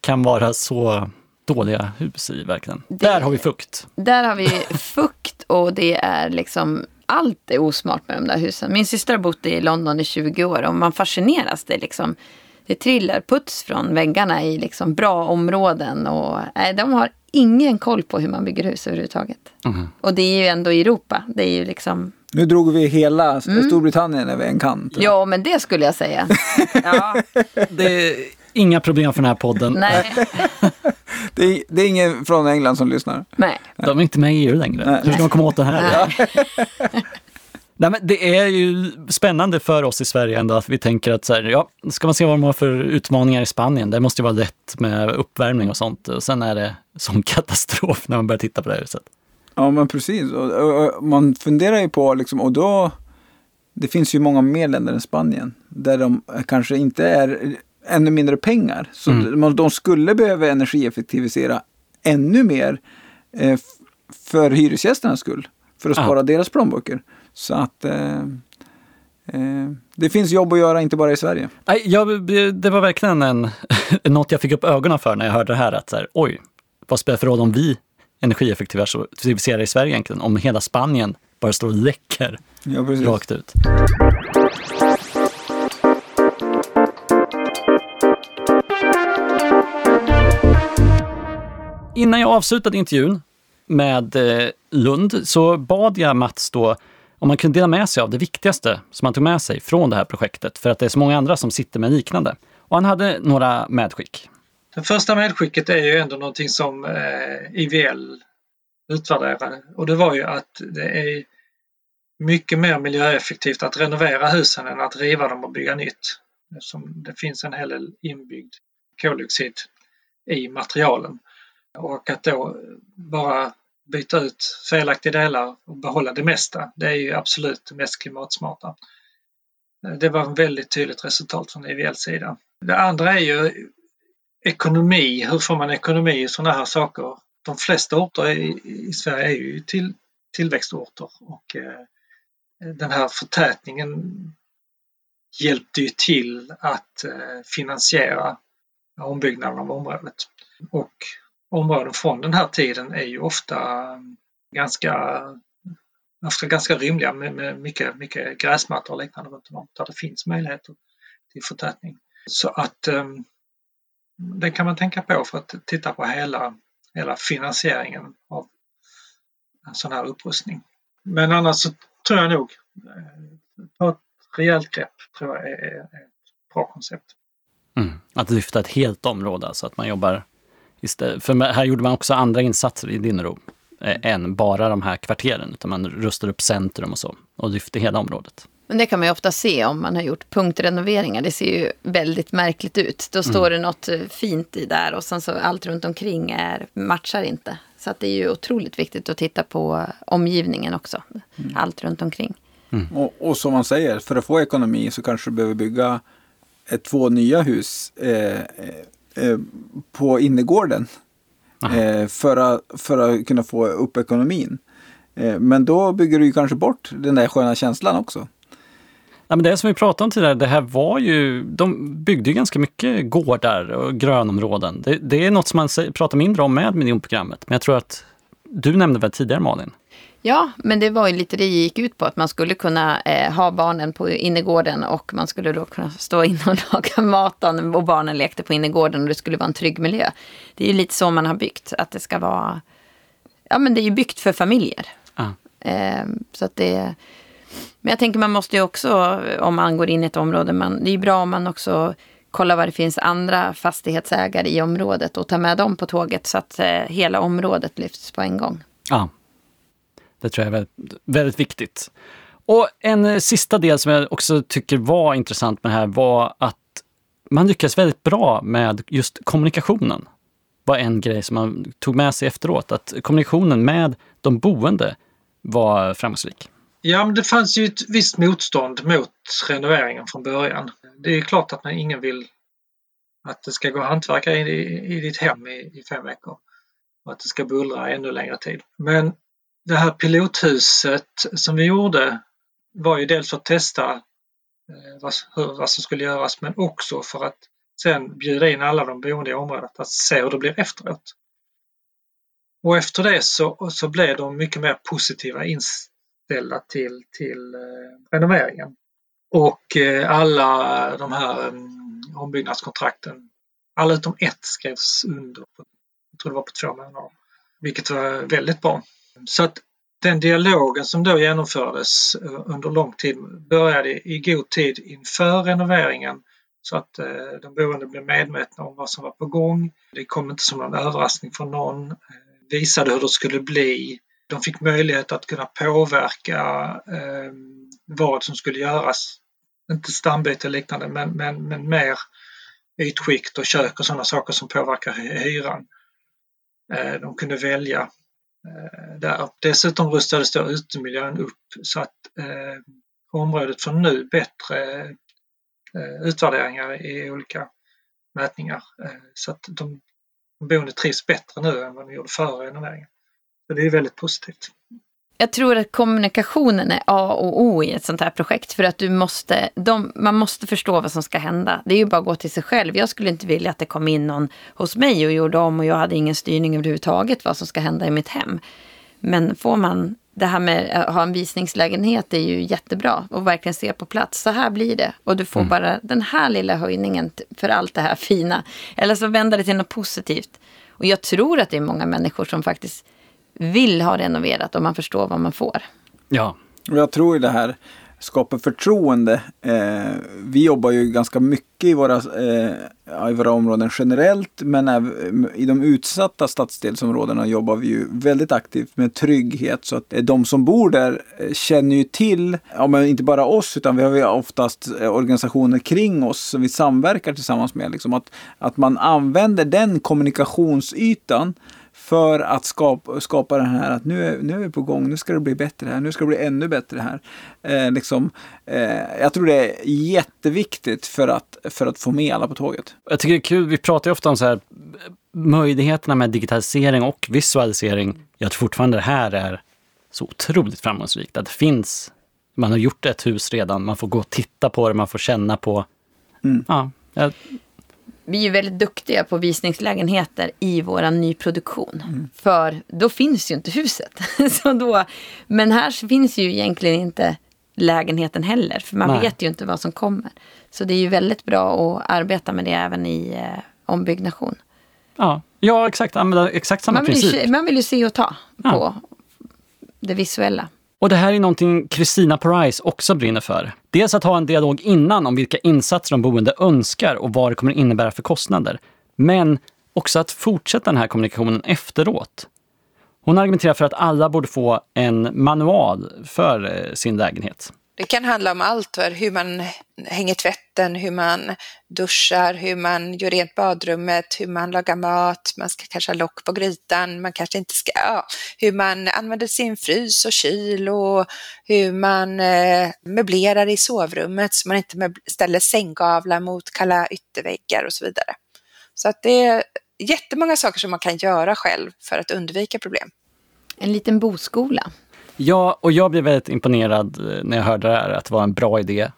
kan vara så dåliga hus i verkligen. Där har vi fukt. Där har vi fukt och det är liksom allt är osmart med de där husen. Min syster har bott i London i 20 år och man fascineras. Det, liksom, det trillar puts från väggarna i liksom bra områden och nej, de har ingen koll på hur man bygger hus överhuvudtaget. Och det är ju ändå i Europa. Det är ju liksom, Nu drog vi hela Storbritannien över en kant. ja men det skulle jag säga. Ja, Det inga problem för den här podden. nej, Det, är, det är ingen från England som lyssnar. nej. De är inte med i EU längre. Nej. Hur ska man komma åt det här? Nej, men det är ju spännande för oss i Sverige ändå att vi tänker att så här, ja, ska man se vad de har för utmaningar i Spanien, det måste ju vara lätt med uppvärmning och sånt. Och sen är det sån katastrof när man börjar titta på det här huset. Ja men precis. Och, och, och man funderar ju på liksom, och då det finns ju många mer länder än Spanien där de kanske inte är ännu mindre pengar. Så Mm. de skulle behöva energieffektivisera ännu mer eh, för hyresgästernas skull. För att spara deras plånböcker. Så att eh, eh, det finns jobb att göra, inte bara i Sverige. Nej, jag, det var verkligen en, något jag fick upp ögonen för när jag hörde det här. Att så här, oj, vad spelar för roll om vi energieffektiviserar i Sverige egentligen? Om hela Spanien bara står och läcker Ja, precis. rakt ut. Innan jag avslutade intervjun med eh, Lund så bad jag Mats då om man kunde dela med sig av det viktigaste som han tog med sig från det här projektet, för att det är så många andra som sitter med liknande. Och han hade några medskick. Det första medskicket är ju ändå någonting som eh, IVL utvärderade och det var ju att det är mycket mer miljöeffektivt att renovera husen än att riva dem och bygga nytt. Eftersom det finns en hel del inbyggd koldioxid i materialen. Och att då bara byta ut felaktiga delar och behålla det mesta, det är ju absolut det mest klimatsmarta. Det var ett väldigt tydligt resultat från IVLs sida. Det andra är ju ekonomi. Hur får man ekonomi i sådana här saker? De flesta orter i, Sverige är ju till, tillväxtorter och eh, den här förtätningen hjälpte ju till att eh, finansiera ombyggnaden av området. Och områden från den här tiden är ju ofta eh, ganska, ofta ganska rymliga med, med mycket, mycket gräsmattor och liknande runt om där det finns möjligheter till förtätning. Så att um, det kan man tänka på för att titta på hela, hela finansieringen av en sån här upprustning. Men annars så tror jag nog, eh, ta ett rejält grepp tror jag är, är ett bra koncept. Mm. Att lyfta ett helt område, så att man jobbar istället. För här gjorde man också andra insatser i Dinero eh, än bara de här kvarteren, utan man rustar upp centrum och så och lyfter hela området. Men det kan man ju ofta se om man har gjort punktrenoveringar. Det ser ju väldigt märkligt ut. Då står det något eh, fint i där och sen så allt runt omkring är, matchar inte. Så att det är ju otroligt viktigt att titta på omgivningen också. Allt runt omkring. Och, och som man säger, för att få ekonomi så kanske du behöver bygga ett, två nya hus eh, eh, på innergården. Eh, för, att, för att kunna få upp ekonomin. Eh, men då bygger du ju kanske bort den där sköna känslan också. Ja, men det som vi pratade om tidigare, det här var ju, de byggde ju ganska mycket gårdar och grönområden. Det, det är något som man pratar mindre om med miljonprogrammet, men jag tror att du nämnde väl tidigare Malin? Ja, men det var ju lite det gick ut på. Att man skulle kunna eh, ha barnen på innergården och man skulle då kunna stå inne och laga maten och barnen lekte på innergården och det skulle vara en trygg miljö. Det är ju lite så man har byggt. Att det ska vara... Ja, men det är ju byggt för familjer. Ah. Eh, så att det... Men jag tänker man måste ju också, om man går in i ett område, man, det är ju bra om man också kollar vad det finns andra fastighetsägare i området och tar med dem på tåget så att eh, hela området lyfts på en gång. Ja, det tror jag är väldigt, väldigt viktigt. Och en eh, sista del som jag också tycker var intressant med det här var att man lyckades väldigt bra med just kommunikationen. var en grej som man tog med sig efteråt, att kommunikationen med de boende var framgångsrik. Ja, men det fanns ju ett visst motstånd mot renoveringen från början. Det är klart att man ingen vill att det ska gå hantverkare i, i ditt hem i, i fem veckor och att det ska bullra ännu längre tid. Men det här pilothuset som vi gjorde var ju dels för att testa eh, vad, hur, vad som skulle göras men också för att sen bjuda in alla de boende i området att se hur det blir efteråt. Och efter det så, så blev de mycket mer positiva inställda till, till eh, renoveringen. Och eh, alla de här mm, eh, ombyggnadskontrakten, alla utom ett skrevs under, på, jag tror det var på två månader, vilket var väldigt bra. Så att den dialogen som då genomfördes eh, under lång tid började i god tid inför renoveringen så att eh, de boende blev medvetna om vad som var på gång. Det kom inte som någon överraskning för någon. Eh, visade hur det skulle bli. De fick möjlighet att kunna påverka eh, vad som skulle göras. Inte stambyte och liknande men, men, men mer ytskikt och kök och sådana saker som påverkar hyran. Eh, de kunde välja Eh, där. Dessutom rustades då utemiljön upp så att eh, området får nu bättre eh, utvärderingar i olika mätningar. Eh, så att de boende trivs bättre nu än vad de gjorde före renoveringen. Så det är väldigt positivt. Jag tror att kommunikationen är A och O i ett sånt här projekt. För att du måste, de, man måste förstå vad som ska hända. Det är ju bara att gå till sig själv. Jag skulle inte vilja att det kom in någon hos mig och gjorde om och jag hade ingen styrning överhuvudtaget vad som ska hända i mitt hem. Men får man det här med att ha en visningslägenhet är ju jättebra och verkligen se på plats. Så här blir det och du får mm. bara den här lilla höjningen för allt det här fina. Eller så vänder det till något positivt. Och jag tror att det är många människor som faktiskt vill ha renoverat och man förstår vad man får. Ja. Och jag tror i det här skapa förtroende. Eh, vi jobbar ju ganska mycket i våra, eh, i våra områden generellt men även i de utsatta stadsdelsområdena jobbar vi ju väldigt aktivt med trygghet så att de som bor där eh, känner ju till, ja, men inte bara oss utan vi har ju oftast eh, organisationer kring oss som vi samverkar tillsammans med. Liksom att, att man använder den kommunikationsytan för att skapa, skapa den här att nu är, nu är vi på gång, nu ska det bli bättre här, nu ska det bli ännu bättre här. Eh, liksom, eh, jag tror det är jätteviktigt för att, för att få med alla på tåget. Jag tycker det är kul, vi pratar ju ofta om så här, möjligheterna med digitalisering och visualisering. Jag tror fortfarande det här är så otroligt framgångsrikt. Att det finns, man har gjort ett hus redan, man får gå och titta på det, man får känna på. Mm. Ja, jag, vi är ju väldigt duktiga på visningslägenheter i vår nyproduktion. Mm. För då finns ju inte huset. så då, men här finns ju egentligen inte lägenheten heller. För man Nej. vet ju inte vad som kommer. Så det är ju väldigt bra att arbeta med det även i eh, ombyggnation. Ja, ja exakt. Använda exakt samma man princip. Ju, man vill ju se och ta ja. på det visuella. Och det här är någonting Christina Price också brinner för. Dels att ha en dialog innan om vilka insatser de boende önskar och vad det kommer innebära för kostnader. Men också att fortsätta den här kommunikationen efteråt. Hon argumenterar för att alla borde få en manual för eh, sin lägenhet. Det kan handla om allt, hur man hänger tvätten, hur man duschar, hur man gör rent badrummet, hur man lagar mat, man ska kanske ha lock på grytan, man kanske inte ska, ja, hur man använder sin frys och kyl och hur man eh, möblerar i sovrummet så man inte ställer sänggavlar mot kalla ytterväggar och så vidare. Så att det är jättemånga saker som man kan göra själv för att undvika problem. En liten boskola. Ja, och jag blev väldigt imponerad eh, när jag hörde det här, att det var en bra idé.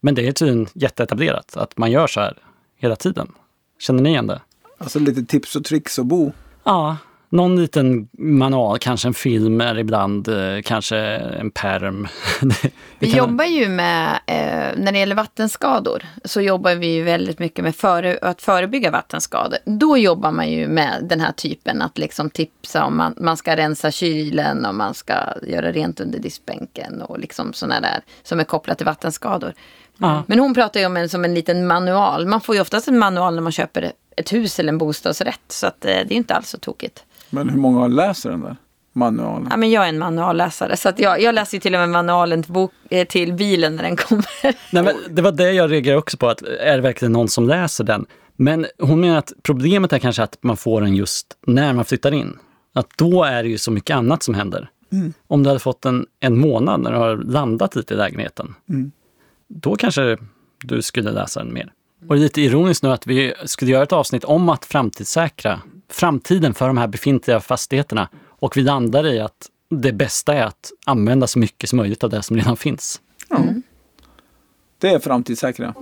Men det är tydligen jätteetablerat, att man gör så här hela tiden. Känner ni igen det? Alltså lite tips och tricks och bo. Ja, någon liten manual, kanske en film är ibland, eh, kanske en perm. vi kan... jobbar ju med, eh, när det gäller vattenskador, så jobbar vi ju väldigt mycket med före, att förebygga vattenskador. Då jobbar man ju med den här typen, att liksom tipsa om man, man ska rensa kylen och man ska göra rent under diskbänken och liksom sådana där som är kopplat till vattenskador. Ja. Men hon pratar ju om en som en liten manual. Man får ju oftast en manual när man köper ett hus eller en bostadsrätt. Så att, eh, det är inte alls så tokigt. Men hur många läser den där manualen? Ja, men jag är en manualläsare. Så att jag, jag läser till och med manualen till, bok, eh, till bilen när den kommer. Nej, men det var det jag reagerade också på. Att är det verkligen någon som läser den? Men hon menar att problemet är kanske att man får den just när man flyttar in. Att då är det ju så mycket annat som händer. Mm. Om du hade fått en, en månad när du har landat lite i lägenheten. Mm. Då kanske du skulle läsa den mer. Och det är lite ironiskt nu att vi skulle göra ett avsnitt om att framtidssäkra framtiden för de här befintliga fastigheterna. Och vi landar i att det bästa är att använda så mycket som möjligt av det som redan finns. Mm. Det är framtidssäkra.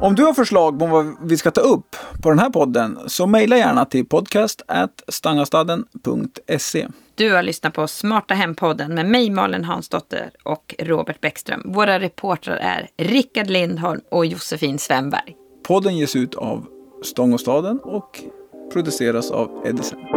Om du har förslag på vad vi ska ta upp på den här podden så mejla gärna till podcast.stangastaden.se. Du har lyssnat på Smarta Hem-podden med mig Malin Hansdotter och Robert Bäckström. Våra reportrar är Rickard Lindholm och Josefin Svenberg. Podden ges ut av Stång och staden och produceras av Edison.